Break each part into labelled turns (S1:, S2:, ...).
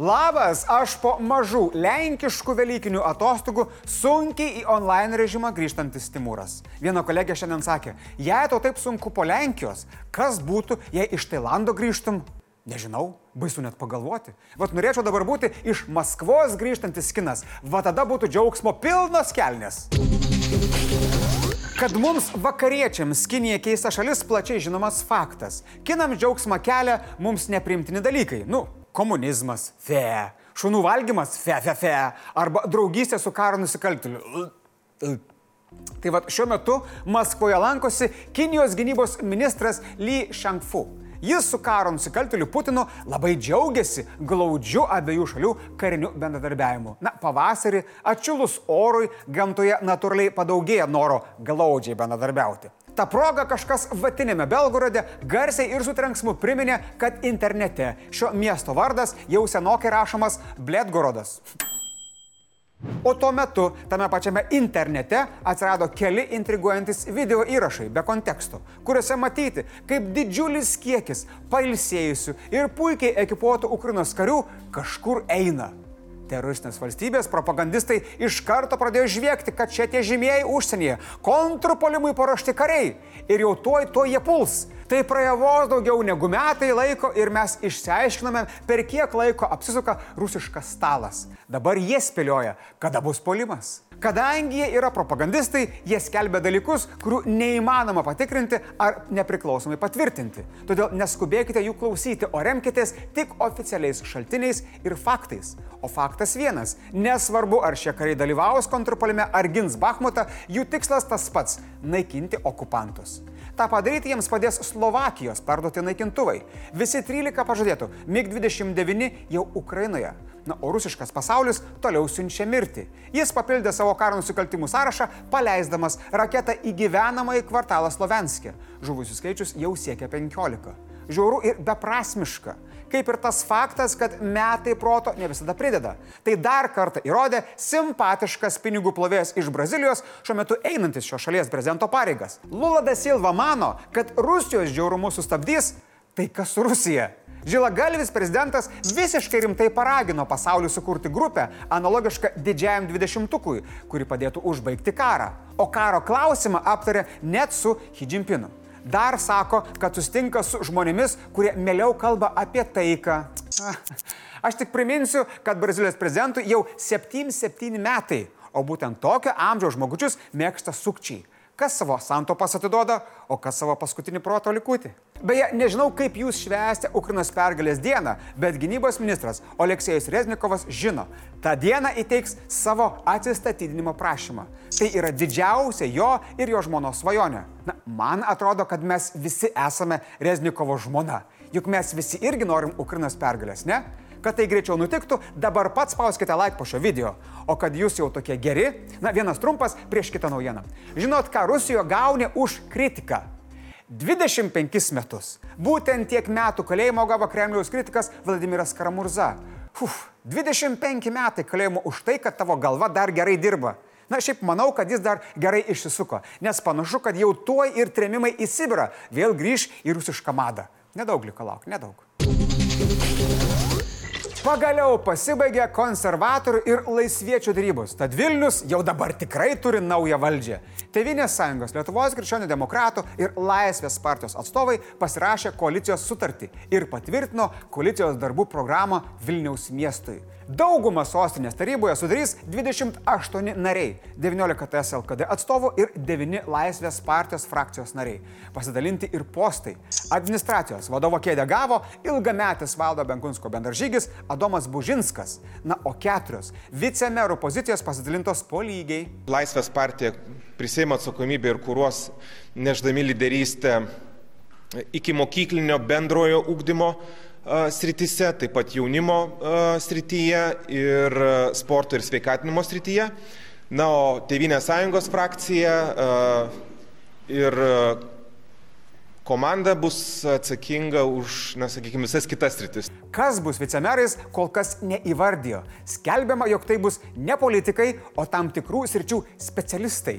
S1: Labas, aš po mažų lenkiškų Velykinių atostogų sunkiai į online režimą grįžtantis Timūras. Viena kolegė šiandien sakė, jei tau taip sunku po Lenkijos, kas būtų, jei iš Tailando grįžtum? Nežinau, baisu net pagalvoti. Vat norėčiau dabar būti iš Maskvos grįžtantis kinas, va tada būtų džiaugsmo pilnos kelnes. Kad mums vakariečiams Kinija keista šalis plačiai žinomas faktas. Kinams džiaugsmą kelia mums neprimtini dalykai. Nu, komunizmas, fe, šunų valgymas, fe, fe, fe, arba draugystė su karo nusikaltėliu. Tai va šiuo metu Maskvoje lankosi Kinijos gynybos ministras Li Shangfu. Jis su karo nusikaltėliu Putinu labai džiaugiasi glaudžiu abiejų šalių kariniu bendradarbiavimu. Na, pavasarį atšilus orui gamtoje natūraliai padaugėja noro glaudžiai bendradarbiauti. Ta proga kažkas vatinėme Belgorode garsiai ir su trenksmu priminė, kad internete šio miesto vardas jau senokai rašomas Bledgorodas. O tuo metu tame pačiame internete atsirado keli intriguojantis video įrašai be konteksto, kuriuose matyti, kaip didžiulis kiekis pailsėjusių ir puikiai ekipuotų Ukrainos karių kažkur eina teroristinės valstybės propagandistai iš karto pradėjo žviegti, kad čia tie žymėjai užsienyje, kontrpolimui paruošti kariai ir jau tuoj tuoj jie puls. Tai praėjo vos daugiau negu metai laiko ir mes išsiaiškiname, per kiek laiko apsisuka rusiškas stalas. Dabar jie spėlioja, kada bus polimas. Kadangi jie yra propagandistai, jie skelbia dalykus, kurių neįmanoma patikrinti ar nepriklausomai patvirtinti. Todėl neskubėkite jų klausyti, o remkitės tik oficialiais šaltiniais ir faktais. O faktas vienas - nesvarbu, ar šie kariai dalyvaus kontrpolime ar gins Bahmutą, jų tikslas tas pats - naikinti okupantus. Ta padaryti jiems padės Slovakijos perduoti naikintuvai. Visi 13 pažadėtų, MiG-29 jau Ukrainoje. Na, o rusiškas pasaulis toliau siunčia mirtį. Jis papildė savo karo nusikaltimų sąrašą, paleisdamas raketą į gyvenamąjį kvartalą Slovenskį. Žuvusių skaičius jau siekia 15. Žiauru ir beprasmiška. Kaip ir tas faktas, kad metai proto ne visada prideda. Tai dar kartą įrodė simpatiškas pinigų plovėjas iš Brazilijos, šiuo metu einantis šios šalies prezidento pareigas. Lula da Silva mano, kad Rusijos žiaurumus sustabdys tai kas Rusija. Žilagalvis prezidentas visiškai rimtai paragino pasaulį sukurti grupę analogišką didžiajam dvidešimtukui, kuri padėtų užbaigti karą. O karo klausimą aptarė net su Hidžimpinu. Dar sako, kad sustinka su žmonėmis, kurie mieliau kalba apie taiką. Aš tik priminsiu, kad Brazilijos prezidentui jau 7-7 metai, o būtent tokio amžiaus žmogučius mėgsta sukčiai kas savo santopas atiduoda, o kas savo paskutinį proto likutį. Beje, nežinau, kaip jūs švęsite Ukrainos pergalės dieną, bet gynybos ministras Oleksijus Reznikovas žino, tą dieną įteiks savo atsistatydinimo prašymą. Tai yra didžiausia jo ir jo žmonos svajonė. Na, man atrodo, kad mes visi esame Reznikovo žmona. Juk mes visi irgi norim Ukrainos pergalės, ne? Kad tai greičiau nutiktų, dabar pats spauskite like po šio video. O kad jūs jau tokie geri, na vienas trumpas prieš kitą naujieną. Žinot, ką Rusijoje gauni už kritiką? 25 metus. Būtent tiek metų kalėjimo gavo Kremliaus kritikas Vladimiras Karamurza. Uf, 25 metai kalėjimo už tai, kad tavo galva dar gerai dirba. Na, šiaip manau, kad jis dar gerai išsisuko, nes panašu, kad jau tuoj ir tremimai į Sibirą vėl grįž į rusišką madą. Nedaug liko lauk, nedaug. Pagaliau pasibaigė konservatorių ir laisviečių darybos, tad Vilnius jau dabar tikrai turi naują valdžią. Tevinės sąjungos, Lietuvos krikščionių demokratų ir Laisvės partijos atstovai pasirašė koalicijos sutartį ir patvirtino koalicijos darbų programą Vilniaus miestui. Daugumą sostinės taryboje sudarys 28 nariai - 19 TSLKD atstovų ir 9 Laisvės partijos frakcijos nariai. Pasidalinti ir postai. Administracijos vadovo kėdę gavo ilgametis valdo Benkunsko bendražygis Adomas Bužinskas. Na, o keturios vicemerų pozicijos pasidalintos po lygiai.
S2: Laisvės partija prisėmė atsakomybę ir kūruos neždami lyderystę iki mokyklinio bendrojo ūkdymo sritise, taip pat jaunimo srityje ir sporto ir sveikatinimo srityje. Na, o Tevinės sąjungos frakcija ir komanda bus atsakinga už, na, sakykime, visas kitas rytis.
S1: Kas bus vicemerais, kol kas neįvardijo. Skelbiama, jog tai bus ne politikai, o tam tikrų sričių specialistai.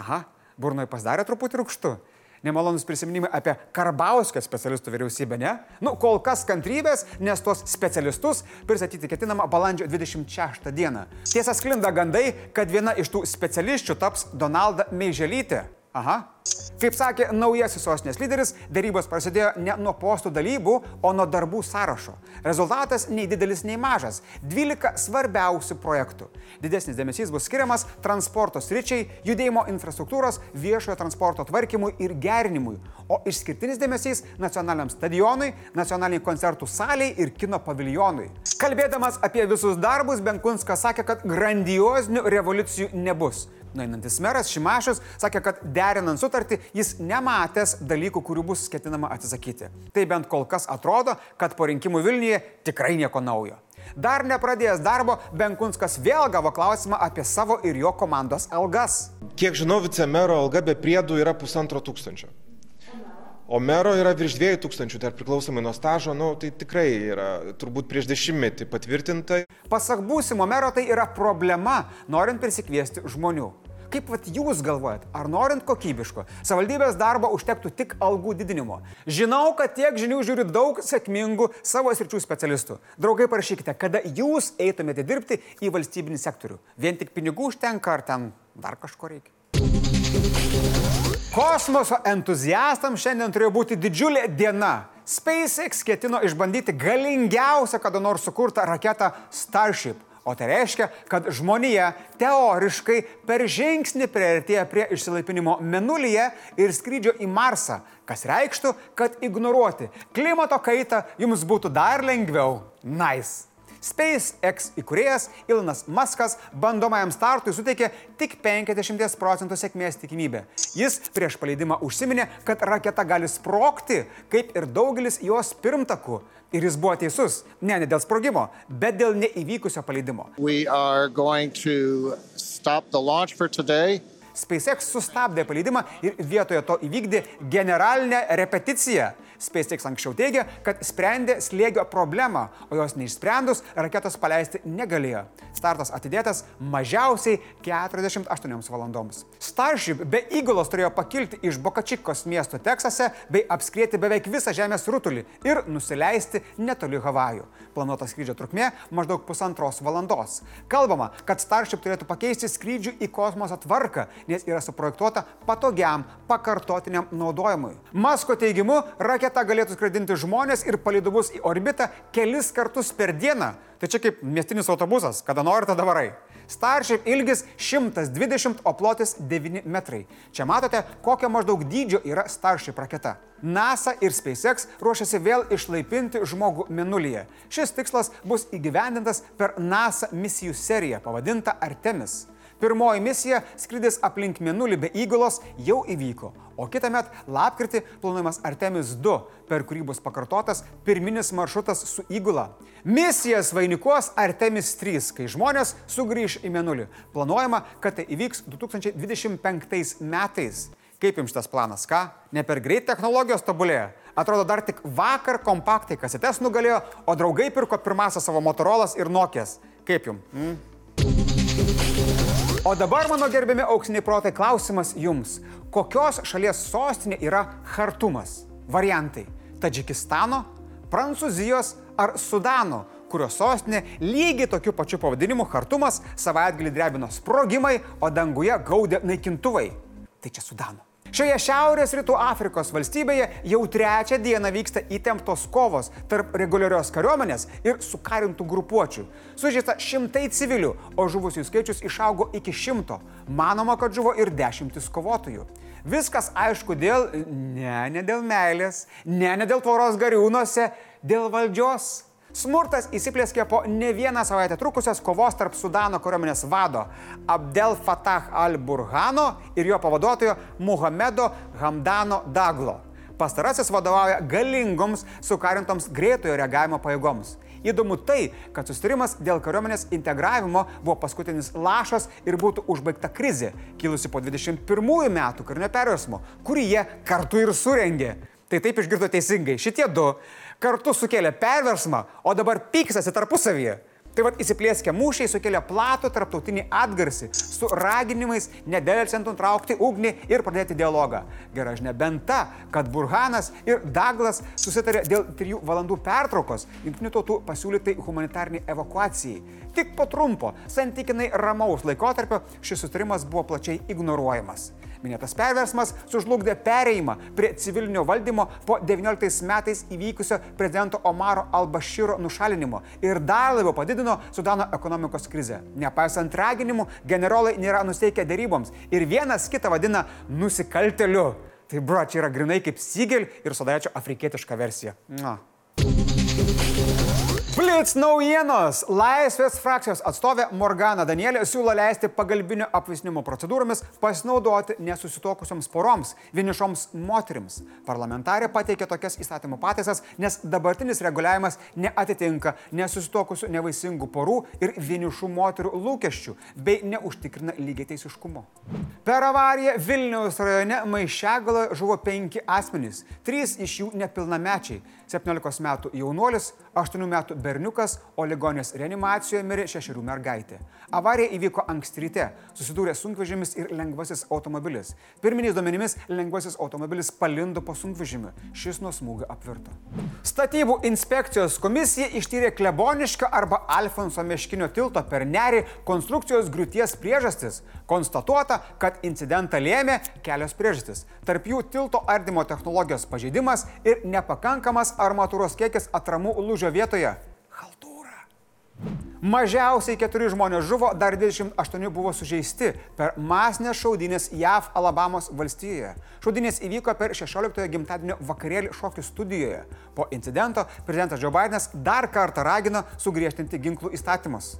S1: Aha, burnoje pasidarė truputį rūkštų. Nemalonus prisiminimai apie Karbauskio specialistų vyriausybę, ne? Nu, kol kas kantrybės, nes tuos specialistus pristatyti ketinama balandžio 26 dieną. Tiesa, sklinda gandai, kad viena iš tų specialisčių taps Donalda Meiželytė. Aha. Kaip sakė naujasis sostinės lyderis, darybos prasidėjo ne nuo postų dalybų, o nuo darbų sąrašo. Rezultatas nei didelis, nei mažas - 12 svarbiausių projektų. Didesnis dėmesys bus skiriamas transporto sričiai, judėjimo infrastruktūros, viešojo transporto tvarkymui ir gerinimui, o išskirtinis dėmesys nacionaliniam stadionui, nacionaliniai koncertų saliai ir kino paviljonui. Kalbėdamas apie visus darbus, Benkunskas sakė, kad grandiozinių revoliucijų nebus. Nueinantis meras Šimašius sakė, kad derinant sutartį jis nematęs dalykų, kurių bus ketinama atsisakyti. Tai bent kol kas atrodo, kad po rinkimų Vilniuje tikrai nieko naujo. Dar nepradėjęs darbo, Benkunskas vėl gavo klausimą apie savo ir jo komandos algas.
S2: Kiek žinau, vicemero alga be priedų yra pusantro tūkstančio. O mero yra virš 2000, tai priklausomai nuo stažo, nu, tai tikrai yra turbūt prieš dešimtmetį patvirtinta.
S1: Pasak būsimo mero tai yra problema, norint prisikviesti žmonių. Kaip vat, jūs galvojat, ar norint kokybiško, savaldybės darbo užtektų tik algų didinimo? Žinau, kad tiek žinių žiūri daug sėkmingų savo sričių specialistų. Draugai, parašykite, kada jūs eitumėte dirbti į valstybinį sektorių. Vien tik pinigų užtenka ar ten dar kažko reikia? Kosmoso entuziastams šiandien turėjo būti didžiulė diena. SpaceX ketino išbandyti galingiausią kada nors sukurtą raketą Starship. O tai reiškia, kad žmonija teoriškai per žingsnį prieartėja prie išsilaipinimo Menulyje ir skrydžio į Marsą, kas reikštų, kad ignoruoti klimato kaitą jums būtų dar lengviau. Nice. SpaceX įkūrėjas Ilonas Muskas bandomajam startui suteikė tik 50 procentų sėkmės tikimybę. Jis prieš paleidimą užsiminė, kad raketa gali sprokti, kaip ir daugelis jos pirmtakų. Ir jis buvo teisus. Ne, ne dėl sprogimo, bet dėl neįvykusio paleidimo. SpaceX sustabdė paleidimą ir vietoje to įvykdė generalinę repeticiją. SpaceX anksčiau teigia, kad sprendė slėgio problemą, o jos neišsprendus raketos paleisti negalėjo. Startas atidėtas mažiausiai 48 valandoms. Starship be įgulos turėjo pakilti iš Bokačikos miesto Teksase bei apskrėti beveik visą Žemės rutulį ir nusileisti netoli Havajų. Planuota skrydžio trukmė maždaug pusantros valandos. Kalbama, kad Starship turėtų pakeisti skrydžių į kosmosą tvarką, nes yra suprojektuota patogiam, pakartotiniam naudojimui. Masko teigimu, raketa galėtų skraidinti žmonės ir palidovus į orbitą kelis kartus per dieną. Tai čia kaip miestinis autobusas, kada nori, tada varai. Starship ilgis 120, o plotis 9 metrai. Čia matote, kokio maždaug dydžio yra Starship raketa. NASA ir SpaceX ruošiasi vėl išlaipinti žmogų Menulyje. Šis tikslas bus įgyvendintas per NASA misijų seriją pavadintą Artemis. Pirmoji misija - skrydis aplink Mėnulį be įgulos - jau įvyko, o kitą metą lapkritį planuojamas Artemis 2, per kurį bus pakartotas pirminis maršrutas su įgula. Misijas vainikuos Artemis 3, kai žmonės sugrįž į Mėnulį. Planuojama, kad tai įvyks 2025 metais. Kaip jums šitas planas, ką? Ne per greit technologijos tobulėja. Atrodo, dar tik vakar kompaktai kasetes nugalėjo, o draugai pirko pirmąsią savo Motorolas ir Nokijas. Kaip jums? Mm? O dabar, mano gerbiami auksiniai protai, klausimas jums. Kokios šalies sostinė yra Hartumas? Variantai - Tadžikistano, Prancūzijos ar Sudano, kurios sostinė lygiai tokiu pačiu pavadinimu Hartumas savaitgalį drebino sprogimai, o danguje gaudė naikintuvai. Tai čia Sudano. Šioje Šiaurės rytų Afrikos valstybėje jau trečią dieną vyksta įtemptos kovos tarp reguliarios kariuomenės ir sukarintų grupuočių. Sužeista šimtai civilių, o žuvusių skaičius išaugo iki šimto. Manoma, kad žuvo ir dešimtis kovotojų. Viskas aišku dėl, ne, ne dėl meilės, ne, ne dėl tvoros gariūnuose, dėl valdžios. Smurtas įsiplėskė po ne vieną savaitę trukusios kovos tarp Sudano kariuomenės vado Abdel Fattah al-Burhano ir jo pavaduotojo Muhamedo Hamdano Daglo. Pastarasis vadovauja galingoms sukarintoms greitojo reagavimo pajėgoms. Įdomu tai, kad sustarimas dėl kariuomenės integravimo buvo paskutinis lašas ir būtų užbaigta krizė, kilusi po 21 metų karinio perversmo, kurį jie kartu ir surengė. Tai taip išgirdo teisingai. Šitie du kartu sukėlė perversmą, o dabar pyksasi tarpusavyje. Tai vad įsiplėskę mūšiai sukelia platų tarptautinį atgarsį su raginimais nedelsiant nutraukti ugnį ir pradėti dialogą. Gerai, žinia, bent ta, kad Burhanas ir Daglas susitarė dėl trijų valandų pertraukos jungtinių tautų pasiūlytai humanitarniai evakuacijai. Tik po trumpo, santykinai ramaus laikotarpio šis sutarimas buvo plačiai ignoruojamas. Minėtas perversmas sužlugdė pereimą prie civilinio valdymo po 19 metais įvykusio prezidento Omaro al-Bashiro nušalinimo ir dar labiau padidino Sudano ekonomikos krizę. Nepaisant raginimų, generolai nėra nusteikę deryboms ir vienas kitą vadina nusikalteliu. Tai bro, čia yra grinai kaip Sigel ir sodaičio afrikietiška versija. Na. Blitz naujienos. Laisvės frakcijos atstovė Morgana Danielė siūlo leisti pagalbinio apvisnimo procedūromis pasinaudoti nesusitokusioms poroms, vienišoms moterims. Parlamentarė pateikė tokias įstatymų pataisas, nes dabartinis reguliavimas neatitinka nesusitokusių nevaisingų porų ir vienišų moterų lūkesčių bei neužtikrina lygiai teisiškumo. Per avariją Vilniaus rajone Maišegaloje žuvo penki asmenys, trys iš jų nepilnamečiai - 17 metų jaunuolis, 8 metų berniukas, o ligonės reanimacijoje mirė šešerių mergaitė. Avarija įvyko anksti ryte, susidūrė sunkvežimis ir lengvasis automobilis. Pirminiais duomenimis lengvasis automobilis palindo po sunkvežimiu, šis nuo smūgio apvirto. Statybų inspekcijos komisija ištyrė klebonišką arba Alfonso Meškinio tilto per nerį konstrukcijos griūties priežastis. Konstatuota, kad incidentą lėmė kelios priežastis. Tarp jų tilto ardymo technologijos pažeidimas ir nepakankamas armatūros kiekis atramų lūžio vietoje. Mažiausiai keturi žmonės žuvo, dar 28 buvo sužeisti per masinės šaudynės JAV Alabamos valstijoje. Šaudynės įvyko per 16-ojo gimtadienio vakarėlį šokių studijoje. Po incidento prezidentas Joe Bidenas dar kartą ragino sugriežtinti ginklų įstatymus.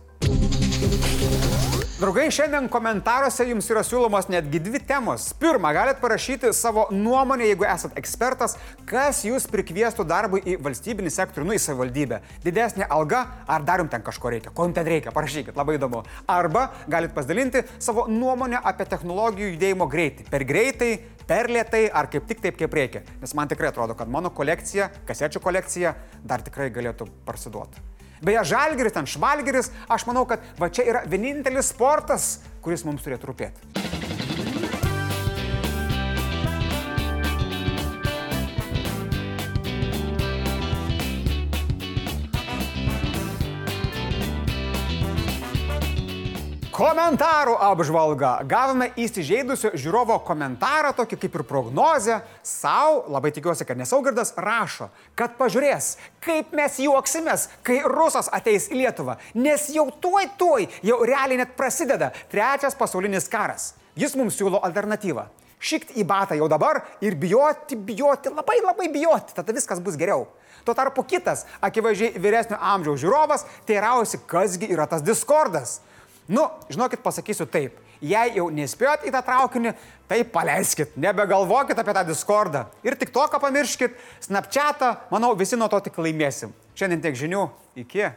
S1: Draugai, šiandien komentaruose jums yra siūlomos netgi dvi temos. Pirma, galite parašyti savo nuomonę, jeigu esate ekspertas, kas jūs prikviestų darbui į valstybinį sektorių, nu į savivaldybę. Didesnė alga, ar dar jums ten kažko reikia, ko jums ten reikia, parašykit, labai įdomu. Arba galite pasidalinti savo nuomonę apie technologijų judėjimo greitį. Per greitai, per lietai, ar kaip tik taip, kaip reikia. Nes man tikrai atrodo, kad mano kolekcija, kasečių kolekcija dar tikrai galėtų parsiduoti. Beje, žalgeris, ten švalgeris, aš manau, kad va čia yra vienintelis sportas, kuris mums turėtų rūpėti. Komentarų apžvalga. Gavome įsižeidusio žiūrovo komentarą, tokį kaip ir prognozę. Sau, labai tikiuosi, kad nesaugardas, rašo, kad pažiūrės, kaip mes juoksimės, kai rusas ateis į Lietuvą. Nes jau tuoj tuoj, jau realiai net prasideda trečias pasaulinis karas. Jis mums siūlo alternatyvą. Šikti į batą jau dabar ir bijoti, bijoti, labai labai bijoti, tada viskas bus geriau. Tuo tarpu kitas, akivaizdžiai vyresnio amžiaus žiūrovas, teirausi, kasgi yra tas diskordas. Nu, žinokit, pasakysiu taip. Jei jau nespėjot į tą traukinį, tai paleiskit, nebegalvokit apie tą Discordą. Ir tik to, ką pamirškit, Snapchatą, manau, visi nuo to tik laimėsim. Šiandien tiek žinių, iki.